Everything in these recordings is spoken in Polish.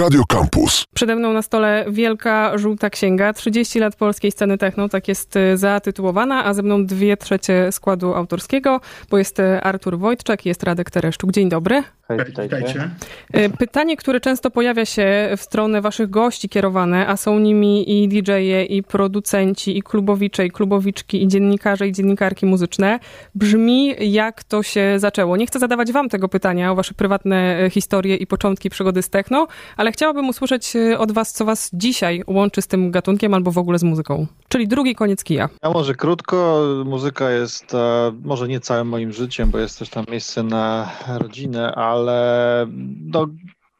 Radio Campus. Przede mną na stole wielka żółta księga, 30 lat polskiej sceny techno, tak jest y, zatytułowana, a ze mną dwie trzecie składu autorskiego, bo jest y, Artur Wojtczak i jest Radek Tereszczuk. Dzień dobry. Hej, witajcie. Y, Pytanie, które często pojawia się w stronę waszych gości kierowane, a są nimi i DJ-e, i producenci, i klubowicze, i klubowiczki, i dziennikarze, i dziennikarki muzyczne, brzmi jak to się zaczęło. Nie chcę zadawać wam tego pytania o wasze prywatne historie i początki przygody z techno, ale chciałabym usłyszeć y, od was, co was dzisiaj łączy z tym gatunkiem albo w ogóle z muzyką. Czyli drugi koniec kija. A może krótko, muzyka jest e, może nie całym moim życiem, bo jest też tam miejsce na rodzinę, ale no,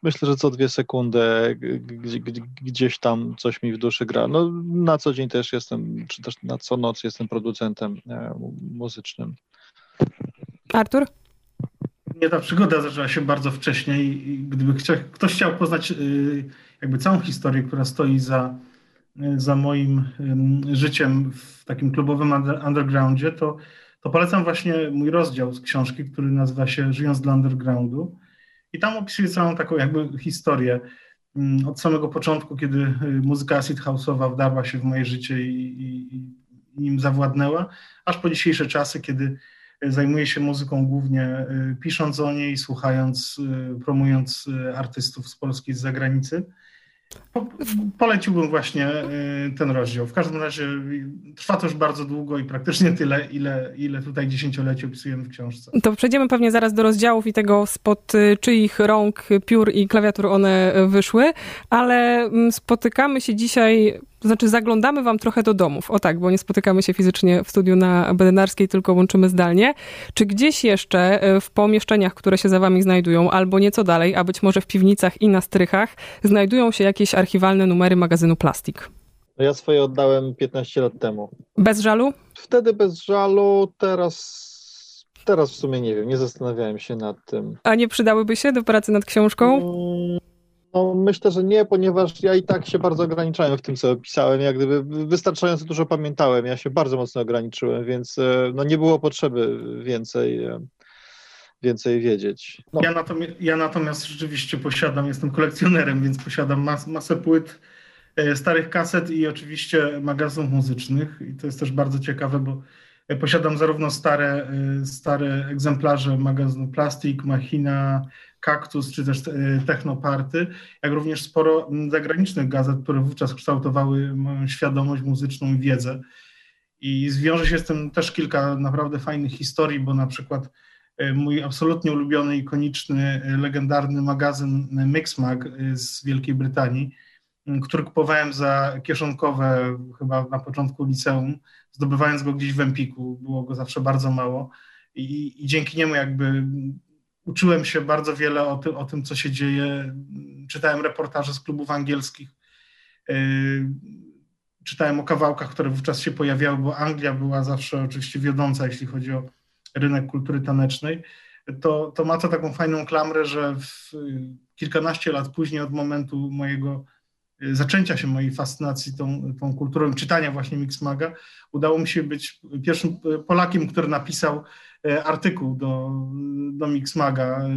myślę, że co dwie sekundy gdzieś tam coś mi w duszy gra. No, na co dzień też jestem, czy też na co noc jestem producentem e, muzycznym. Artur? Nie, ta przygoda zaczęła się bardzo wcześnie i gdyby chcia, ktoś chciał poznać y, jakby całą historię, która stoi za, y, za moim życiem w takim klubowym under, undergroundzie, to, to polecam właśnie mój rozdział z książki, który nazywa się Żyjąc dla Undergroundu. I tam opisuję całą taką jakby historię od samego początku, kiedy y, muzyka acid house'owa wdarła się w moje życie i, i, i nim zawładnęła, aż po dzisiejsze czasy, kiedy Zajmuję się muzyką głównie y, pisząc o niej, słuchając, y, promując y, artystów z Polski, z zagranicy. Po, poleciłbym właśnie ten rozdział. W każdym razie trwa to już bardzo długo i praktycznie tyle, ile, ile tutaj dziesięcioleci opisujemy w książce. To przejdziemy pewnie zaraz do rozdziałów i tego spod czyich rąk, piór i klawiatur one wyszły, ale mm, spotykamy się dzisiaj, to znaczy zaglądamy wam trochę do domów. O tak, bo nie spotykamy się fizycznie w studiu na Bedenarskiej, tylko łączymy zdalnie. Czy gdzieś jeszcze y, w pomieszczeniach, które się za wami znajdują, albo nieco dalej, a być może w piwnicach i na strychach, znajdują się jakieś archiwalne numery magazynu Plastik? No ja swoje oddałem 15 lat temu. Bez żalu? Wtedy bez żalu, teraz, teraz w sumie nie wiem, nie zastanawiałem się nad tym. A nie przydałyby się do pracy nad książką? No, myślę, że nie, ponieważ ja i tak się bardzo ograniczałem w tym, co pisałem. Jak gdyby wystarczająco dużo pamiętałem. Ja się bardzo mocno ograniczyłem, więc e, no, nie było potrzeby więcej, e, więcej wiedzieć. No, Ja, natomiast, ja natomiast rzeczywiście posiadam, jestem kolekcjonerem, więc posiadam mas, masę płyt, e, starych kaset i oczywiście magazynów muzycznych. I to jest też bardzo ciekawe, bo posiadam zarówno stare, stare egzemplarze magazynu Plastik, Machina, Kaktus, czy też e, Technoparty, jak również sporo zagranicznych gazet, które wówczas kształtowały moją świadomość muzyczną i wiedzę. I zwiąże się z tym też kilka naprawdę fajnych historii, bo na przykład e, mój absolutnie ulubiony, ikoniczny, e, legendarny magazyn Mixmag z Wielkiej Brytanii, który kupowałem za kieszonkowe chyba na początku liceum, zdobywając go gdzieś w Empiku, było go zawsze bardzo mało i, i dzięki niemu jakby uczyłem się bardzo wiele o, ty, o tym, co się dzieje. Czytałem reportaże z klubów angielskich, yy, czytałem o kawałkach, które wówczas się pojawiały, bo Anglia była zawsze oczywiście wiodąca, jeśli chodzi o rynek kultury tanecznej. To, to ma to taką fajną klamrę, że w, kilkanaście lat później od momentu mojego zaczęcia się mojej fascynacji tą, tą kulturą czytania właśnie Mixmaga, udało mi się być pierwszym Polakiem, który napisał y, artykuł do, do Mixmaga y,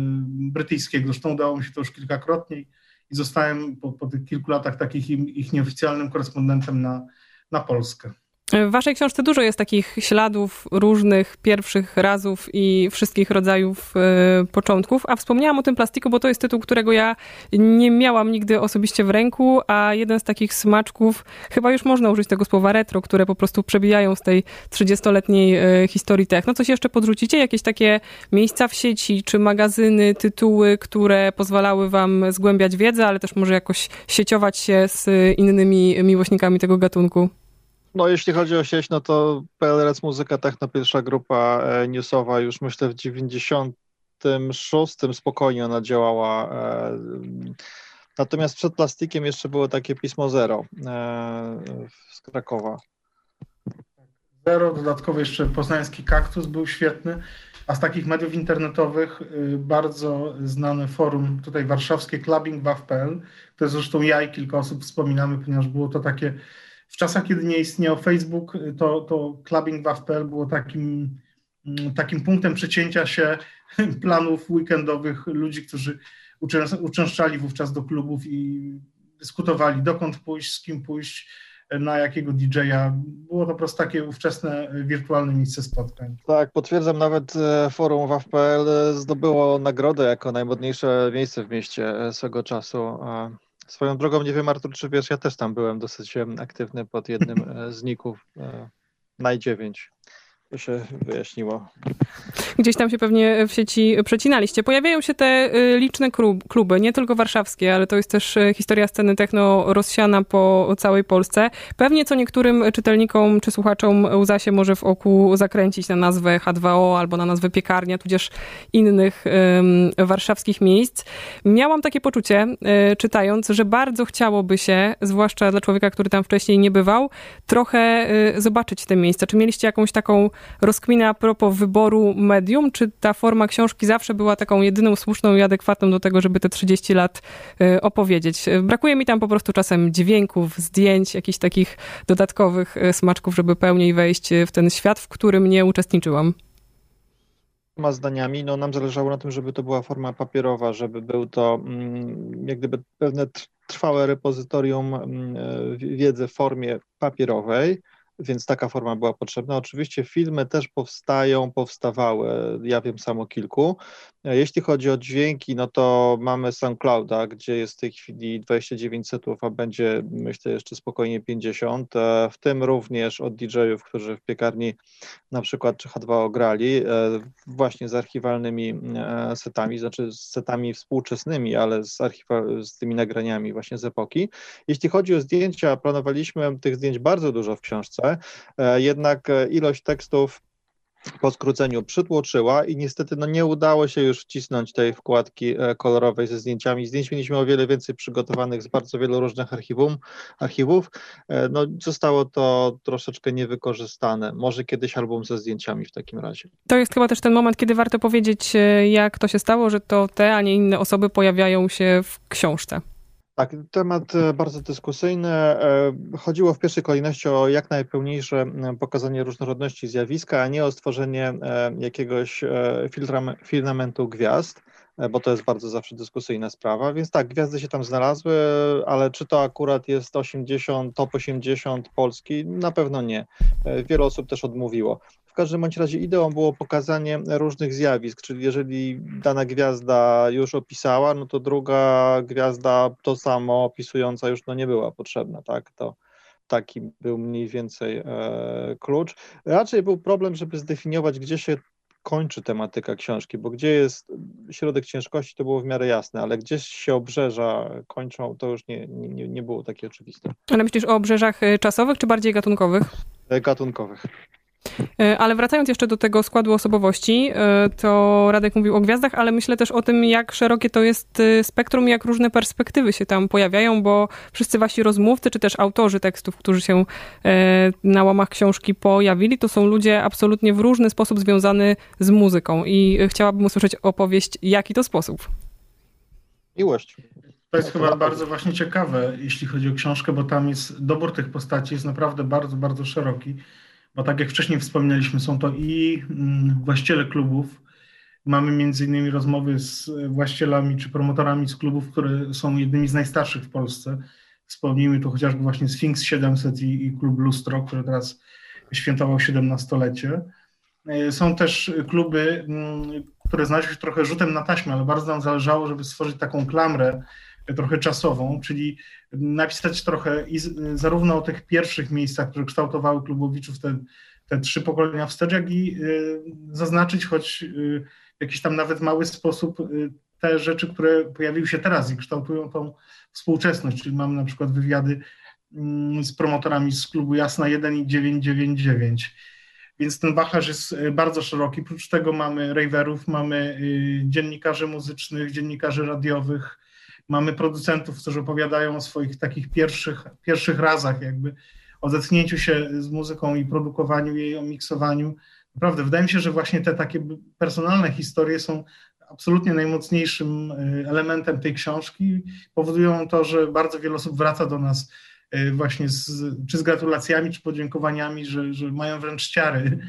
brytyjskiego. Zresztą udało mi się to już kilkakrotnie i zostałem po, po tych kilku latach takich im- ich nieoficjalnym korespondentem na, na Polskę. W waszej książce dużo jest takich śladów różnych pierwszych razów i wszystkich rodzajów e, początków, a wspomniałam o tym plastiku, bo to jest tytuł, którego ja nie miałam nigdy osobiście w ręku, a jeden z takich smaczków, chyba już można użyć tego słowa retro, które po prostu przebijają z tej 30-letniej e, historii techno. Coś jeszcze podrzucicie? Jakieś takie miejsca w sieci, czy magazyny, tytuły, które pozwalały wam zgłębiać wiedzę, ale też może jakoś sieciować się z innymi miłośnikami tego gatunku? No jeśli chodzi o sieć, no to PLRC Muzyka Techno, pierwsza grupa e, newsowa, już myślę w 96 spokojnie ona działała. e, Natomiast przed plastikiem jeszcze było takie pismo Zero e, z Krakowa. Zero, dodatkowo jeszcze poznański kaktus był świetny, a z takich mediów internetowych y, bardzo znane forum tutaj warszawskie clubbingbaw.pl, to jest zresztą ja i kilka osób wspominamy, ponieważ było to takie, w czasach kiedy nie istniał Facebook, to, to clubbingbaw.pl było takim, mm, takim punktem przecięcia się planów weekendowych ludzi, którzy uczęszczali wówczas do klubów i dyskutowali, dokąd pójść, z kim pójść, na jakiego DJ-a. Było to po prostu takie ówczesne wirtualne miejsce spotkań. Tak, potwierdzam, nawet e, forum WAF.pl zdobyło nagrodę jako najmodniejsze miejsce w mieście e, swego czasu. Swoją drogą, nie wiem Artur, czy wiesz, ja też tam byłem dosyć aktywny pod jednym z ników, Naj 9 to się wyjaśniło. Gdzieś tam się pewnie w sieci przecinaliście. Pojawiają się te y, liczne kluby, nie tylko warszawskie, ale to jest też y, historia sceny techno rozsiana po całej Polsce. Pewnie co niektórym czytelnikom czy słuchaczom łza się może w oku zakręcić na nazwę H2O albo na nazwę piekarnia, tudzież innych warszawskich miejsc. Miałam takie poczucie, y, czytając, że bardzo chciałoby się, zwłaszcza dla człowieka, który tam wcześniej nie bywał, trochę zobaczyć te miejsca. Czy mieliście jakąś taką rozkminę a propos wyboru medium. Czy ta forma książki zawsze była taką jedyną słuszną i adekwatną do tego, żeby te 30 lat y, opowiedzieć? Brakuje mi tam po prostu czasem dźwięków, zdjęć, jakichś takich dodatkowych y, smaczków, żeby pełniej wejść w ten świat, w którym nie uczestniczyłam ma zdaniami, no nam zależało na tym, żeby to była forma papierowa, żeby był to mm, jak gdyby pewne trwałe repozytorium mm, wiedzy w formie papierowej, więc taka forma była potrzebna. Oczywiście filmy też powstają, powstawały, ja wiem samo kilku. Jeśli chodzi o dźwięki, no to mamy SoundClouda, gdzie jest w tej chwili 29 setów, a będzie myślę jeszcze spokojnie 50, e, w tym również od DJ-ów, którzy w piekarni na przykład czy H2 grali, e, właśnie z archiwalnymi e, setami, znaczy z setami współczesnymi, ale z, archiwa- z tymi nagraniami właśnie z epoki. Jeśli chodzi o zdjęcia, planowaliśmy tych zdjęć bardzo dużo w książce, jednak ilość tekstów po skróceniu przytłoczyła i niestety no, nie udało się już wcisnąć tej wkładki e, kolorowej ze zdjęciami. Zdjęć mieliśmy o wiele więcej przygotowanych z bardzo wielu różnych archiwum, archiwów. E, no, zostało to troszeczkę niewykorzystane. Może kiedyś album ze zdjęciami w takim razie. To jest chyba też ten moment, kiedy warto powiedzieć, e, jak to się stało, że to te, a nie inne osoby pojawiają się w książce. Tak, temat e, bardzo dyskusyjny. E, chodziło w pierwszej kolejności o jak najpełniejsze pokazanie różnorodności zjawiska, a nie o stworzenie e, jakiegoś filamentu gwiazd, bo to jest bardzo zawsze dyskusyjna sprawa. Więc tak, gwiazdy się tam znalazły, ale czy to akurat jest 80, top 80 Polski? Na pewno nie. Wiele osób też odmówiło. W każdym bądź razie ideą było pokazanie różnych zjawisk, czyli jeżeli dana gwiazda już opisała, no to druga gwiazda to samo opisująca już no nie była potrzebna, tak? To taki był mniej więcej e, klucz. Raczej był problem, żeby zdefiniować, gdzie się kończy tematyka książki, bo gdzie jest środek ciężkości, to było w miarę jasne, ale gdzieś się obrzeża kończą, to już nie, nie, nie było takie oczywiste. Ale myślisz o obrzeżach e, czasowych czy bardziej gatunkowych? E, gatunkowych. E, ale wracając jeszcze do tego składu osobowości, e, to Radek mówił o gwiazdach, ale myślę też o tym, jak szerokie to jest e, spektrum, jak różne perspektywy się tam pojawiają, bo wszyscy wasi rozmówcy, czy też autorzy tekstów, którzy się na łamach książki pojawili, to są ludzie absolutnie w różny sposób związany z muzyką. I chciałabym usłyszeć opowieść, jaki to sposób. Miłość. To jest chyba bardzo właśnie ciekawe, jeśli chodzi o książkę, bo tam jest dobór tych postaci jest naprawdę bardzo, bardzo szeroki bo tak jak wcześniej wspominaliśmy, są to i mm, właściciele klubów. Mamy między innymi rozmowy z właścicielami czy promotorami z klubów, które są jednymi z najstarszych w Polsce. Wspomnijmy tu chociażby właśnie Sphinx 700 i, i klub Lustro, który teraz świętował 17-lecie. E, są też kluby, mm, które znalazły się trochę rzutem na taśmę, ale bardzo nam zależało, żeby stworzyć taką klamrę trochę czasową, czyli napisać trochę i zarówno o tych pierwszych miejscach, które kształtowały klubowiczów te, te trzy pokolenia wstecz, jak i y, zaznaczyć choć y, w jakiś tam nawet mały sposób y, te rzeczy, które pojawiły się teraz i kształtują tą współczesność, czyli mamy na przykład wywiady mm, z promotorami z klubu Jasna 1 i 999. Więc ten wachlarz jest bardzo szeroki. Oprócz tego mamy raverów, mamy dziennikarzy muzycznych, dziennikarzy radiowych, Mamy producentów, którzy opowiadają o swoich takich pierwszych, pierwszych razach, jakby o zetknięciu się z muzyką i produkowaniu jej, o miksowaniu. Naprawdę, wydaje mi się, że właśnie te takie personalne historie są absolutnie najmocniejszym y, elementem tej książki. Powodują to, że bardzo wiele osób wraca do nas właśnie z, czy z gratulacjami, czy podziękowaniami, że, że mają wręcz ciary,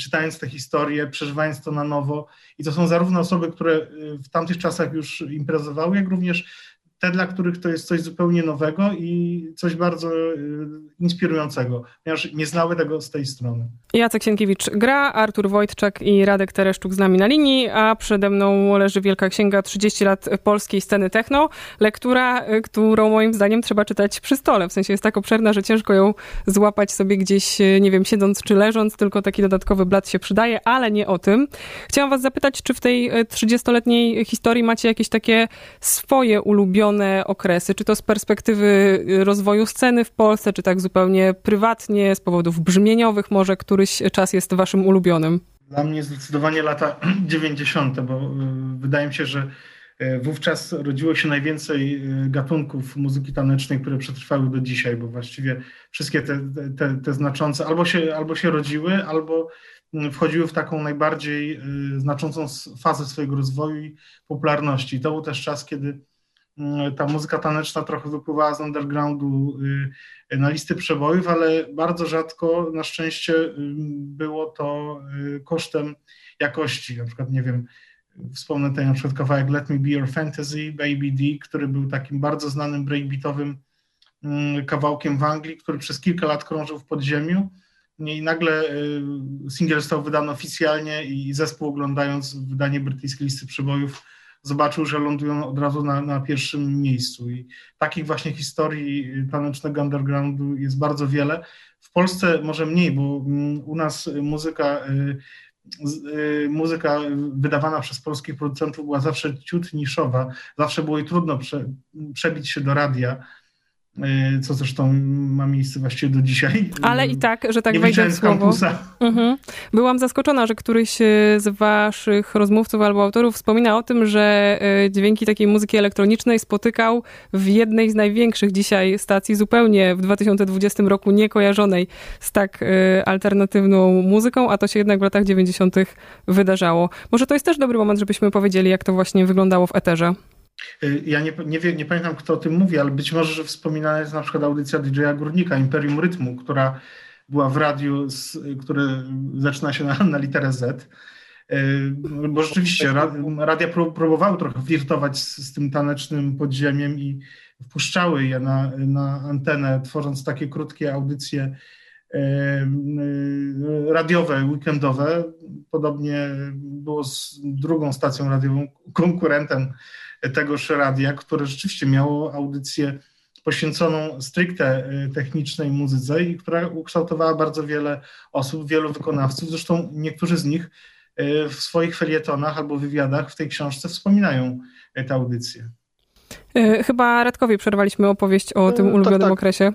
czytając te historie, przeżywając to na nowo. I to są zarówno osoby, które w tamtych czasach już imprezowały, jak również te, dla których to jest coś zupełnie nowego i coś bardzo y, inspirującego, ponieważ nie znały tego z tej strony. Jacek Sienkiewicz gra, Artur Wojtczak i Radek Tereszczuk z nami na linii, a przede mną leży wielka księga 30 lat polskiej sceny techno, lektura, y, którą moim zdaniem trzeba czytać przy stole, w sensie jest tak obszerna, że ciężko ją złapać sobie gdzieś, y, nie wiem, siedząc czy leżąc, tylko taki dodatkowy blat się przydaje, ale nie o tym. Chciałam was zapytać, czy w tej 30-letniej historii macie jakieś takie swoje ulubione okresy? Czy to z perspektywy rozwoju sceny w Polsce, czy tak zupełnie prywatnie, z powodów brzmieniowych może któryś czas jest waszym ulubionym? Dla mnie zdecydowanie lata 90., bo y, wydaje mi się, że y, wówczas rodziło się najwięcej y, gatunków muzyki tanecznej, które przetrwały do dzisiaj, bo właściwie wszystkie te, te, te znaczące albo się, albo się rodziły, albo wchodziły w taką najbardziej znaczącą fazę swojego rozwoju i popularności. To był też czas, kiedy Mm, ta muzyka taneczna trochę wypływała z undergroundu y, na listy przebojów, ale bardzo rzadko na szczęście y, było to y, kosztem jakości. Na przykład, nie wiem, wspomnę tutaj na przykład kawałek Let Me Be Your Fantasy, Baby D, który był takim bardzo znanym breakbeatowym kawałkiem w Anglii, który przez kilka lat krążył w podziemiu. I nagle singiel został wydany oficjalnie i zespół oglądając wydanie brytyjskiej listy przebojów zobaczył, że lądują od razu na, na pierwszym miejscu. I takich właśnie historii tanecznego undergroundu jest bardzo wiele. W Polsce może mniej, bo mm, u nas muzyka y, y, muzyka wydawana przez polskich producentów była zawsze ciut niszowa, zawsze było jej trudno prze, przebić się do radia. Y, co zresztą ma miejsce właściwie do dzisiaj. Ale i tak, że tak wejdę w słowo. Mhm. Byłam zaskoczona, że któryś y, z waszych rozmówców albo autorów wspomina o tym, że y, dźwięki takiej muzyki elektronicznej spotykał w jednej z największych dzisiaj stacji, zupełnie w 2020 roku niekojarzonej z tak alternatywną muzyką, a to się jednak w latach 90. wydarzało. Może to jest też dobry moment, żebyśmy powiedzieli, jak to właśnie wyglądało w eterze. Y, ja nie, nie, nie pamiętam, kto o tym mówi, ale być może, że wspominana jest na przykład audycja DJ-a Górnika, Imperium Rytmu, która była w radiu, z, który zaczyna się na, na literę Z. Y, bo rzeczywiście radia próbowały trochę flirtować z, z tym tanecznym podziemiem i wpuszczały je na, na antenę, tworząc takie krótkie audycje radiowe, weekendowe. Podobnie było z drugą stacją radiową, konkurentem tegoż radia, które rzeczywiście miało audycję poświęconą stricte y, technicznej muzyce i która ukształtowała bardzo wiele osób, wielu wykonawców. Zresztą niektórzy z nich y, w swoich felietonach albo wywiadach w tej książce wspominają y, tę audycję. Chyba Radkowi przerwaliśmy opowieść o tym tak, ulubionym tak, tak. okresie.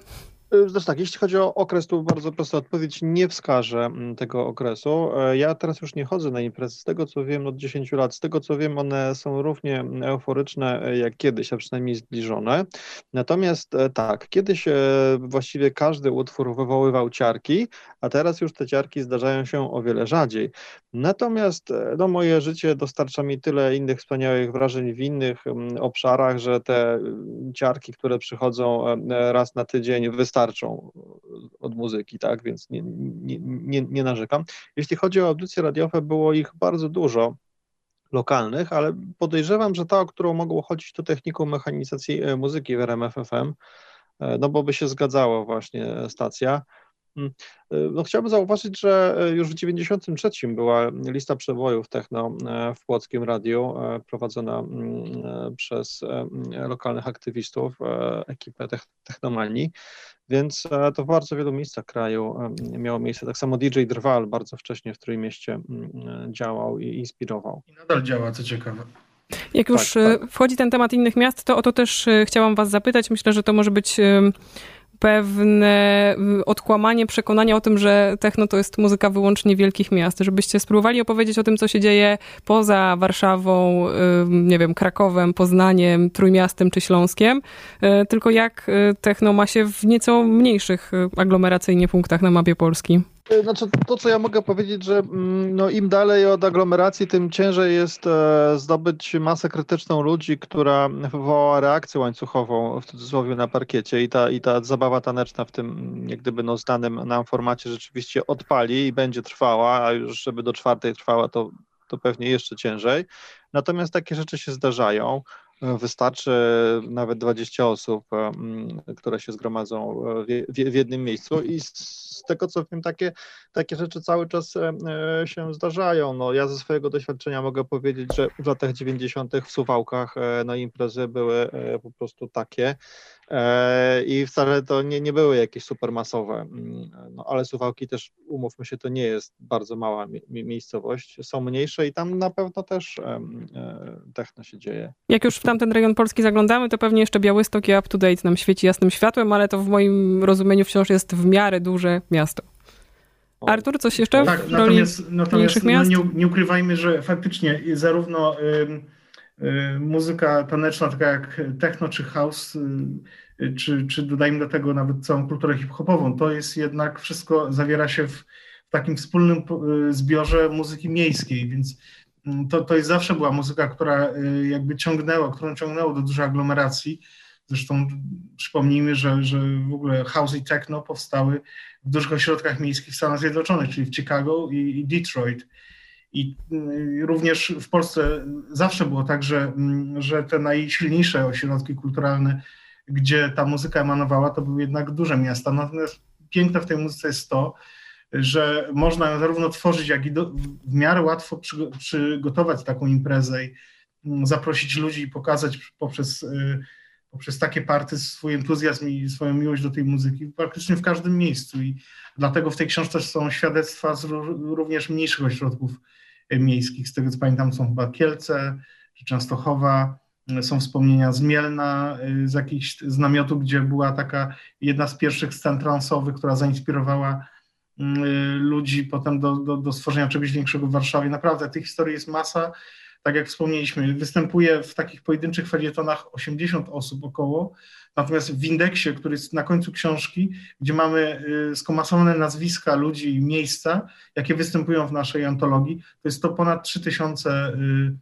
Zresztą tak, jeśli chodzi o okres, to bardzo prosta odpowiedź, nie wskażę mm, tego okresu. E, ja teraz już nie chodzę na imprezy, z tego co wiem od 10 lat, z tego co wiem one są równie euforyczne e, jak kiedyś, a przynajmniej zbliżone. Natomiast e, tak, kiedyś właściwie każdy utwór wywoływał ciarki, a teraz już te ciarki zdarzają się o wiele rzadziej. Natomiast no, moje życie dostarcza mi tyle innych wspaniałych wrażeń w innych mm, obszarach, że te mm, ciarki, które przychodzą raz na tydzień wystarczą wystarczą od muzyki, tak, więc nie, nie, nie, nie narzekam. Jeśli chodzi o audycje radiowe, było ich bardzo dużo lokalnych, ale podejrzewam, że ta, o którą mogło chodzić, to techniką mechanizacji e, muzyki w RMFFM, e, no bo by się zgadzało właśnie stacja. Mm, e, no, chciałbym zauważyć, że już w 1993 była lista przebojów techno w Płockim Radiu, prowadzona mm, przez lokalnych aktywistów, ekipę Technomanii. Więc e, to w bardzo wielu miejscach kraju miało miejsce. Tak samo DJ Drwal bardzo wcześnie w Trójmieście mm, e, działał i inspirował. I nadal działa, co ciekawe. Jak już tak, e, tak. wchodzi ten temat innych miast, to o to też chciałam Was zapytać. Myślę, że to może być pewne odkłamanie przekonania o tym, że techno to jest muzyka wyłącznie wielkich miast. Żebyście spróbowali opowiedzieć o tym, co się dzieje poza Warszawą, nie wiem, Krakowem, Poznaniem, Trójmiastem czy Śląskiem, y, tylko jak y, techno ma się w nieco mniejszych y, aglomeracyjnie punktach na mapie Polski. E, znaczy, to co ja mogę powiedzieć, że mm, no, im dalej od aglomeracji, tym ciężej jest e, zdobyć masę krytyczną ludzi, która wywołała reakcję łańcuchową w cudzysłowie na parkiecie i ta, i ta zabawa taneczna w tym jak gdyby no, znanym nam formacie rzeczywiście odpali i będzie trwała, a już żeby do czwartej trwała, to, to pewnie jeszcze ciężej. Natomiast takie rzeczy się zdarzają. Wystarczy nawet 20 osób, które się zgromadzą w, w jednym miejscu i z tego co wiem, takie, takie rzeczy cały czas e, się zdarzają. No, ja ze swojego doświadczenia mogę powiedzieć, że w latach 90. w Suwałkach e, no, imprezy były e, po prostu takie, i wcale to nie, nie były jakieś supermasowe, mm, no, ale Suwałki też, umówmy się, to nie jest bardzo mała mi miejscowość, są mniejsze i tam na pewno też techno się dzieje. Jak już w tamten rejon Polski zaglądamy, to pewnie jeszcze Białystok i Up to Date nam świeci jasnym światłem, ale to w moim rozumieniu wciąż jest w miarę duże miasto. Artur, coś jeszcze tak, natomiast, natomiast no, nie, nie, ukrywajmy, że faktycznie zarówno y, muzyka taneczna, taka jak techno czy house, y, czy, czy dodajmy do tego nawet całą kulturę hip-hopową, to jest jednak wszystko zawiera się w, w takim wspólnym y, zbiorze muzyki miejskiej, więc mm, to, to jest zawsze była muzyka, która jakby ciągnęła, którą ciągnęło do dużej aglomeracji. Zresztą przypomnijmy, że, że w ogóle house i techno powstały w dużych ośrodkach miejskich w Stanach Zjednoczonych, czyli w Chicago i, i Detroit. I y, również w Polsce zawsze było tak, że, mm, że te najsilniejsze ośrodki kulturalne, gdzie ta muzyka emanowała, to były jednak duże miasta. Natomiast piękne w tej muzyce jest to, że można ją zarówno tworzyć, jak i do, w miarę łatwo przy, przygotować taką imprezę i mm, zaprosić ludzi i pokazać poprzez, y, poprzez takie party swój entuzjazm i swoją miłość do tej muzyki praktycznie w każdym miejscu. I dlatego w tej książce są świadectwa z również mniejszych ośrodków miejskich. Z tego co pamiętam, są chyba Kielce czy Częstochowa, są wspomnienia z Mielna, z jakichś z namiotu, gdzie była taka jedna z pierwszych scen transowych, która zainspirowała mm, ludzi potem do, do, do stworzenia czegoś większego w Warszawie. Naprawdę tych historii jest masa. Tak jak wspomnieliśmy, występuje w takich pojedynczych felietonach 80 osób około, natomiast w indeksie, który jest na końcu książki, gdzie mamy y, skomasowane nazwiska ludzi i miejsca, jakie występują w naszej antologii, to jest to ponad 3000 y, y,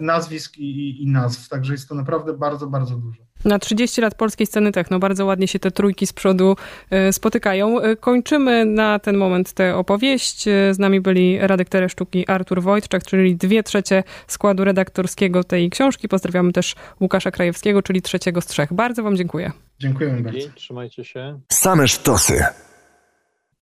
nazwisk i, i nazw, także jest to naprawdę bardzo, bardzo dużo. Na 30 lat polskiej sceny techno bardzo ładnie się te trójki z przodu e, spotykają. E, kończymy na ten moment tę opowieść. Z nami byli Radek Tereszczuk Artur Wojtczak, czyli dwie trzecie składu redaktorskiego tej książki. Pozdrawiamy też Łukasza Krajewskiego, czyli trzeciego z trzech. Bardzo wam dziękuję. Dziękujemy bardzo. Trzymajcie się. Same sztosy.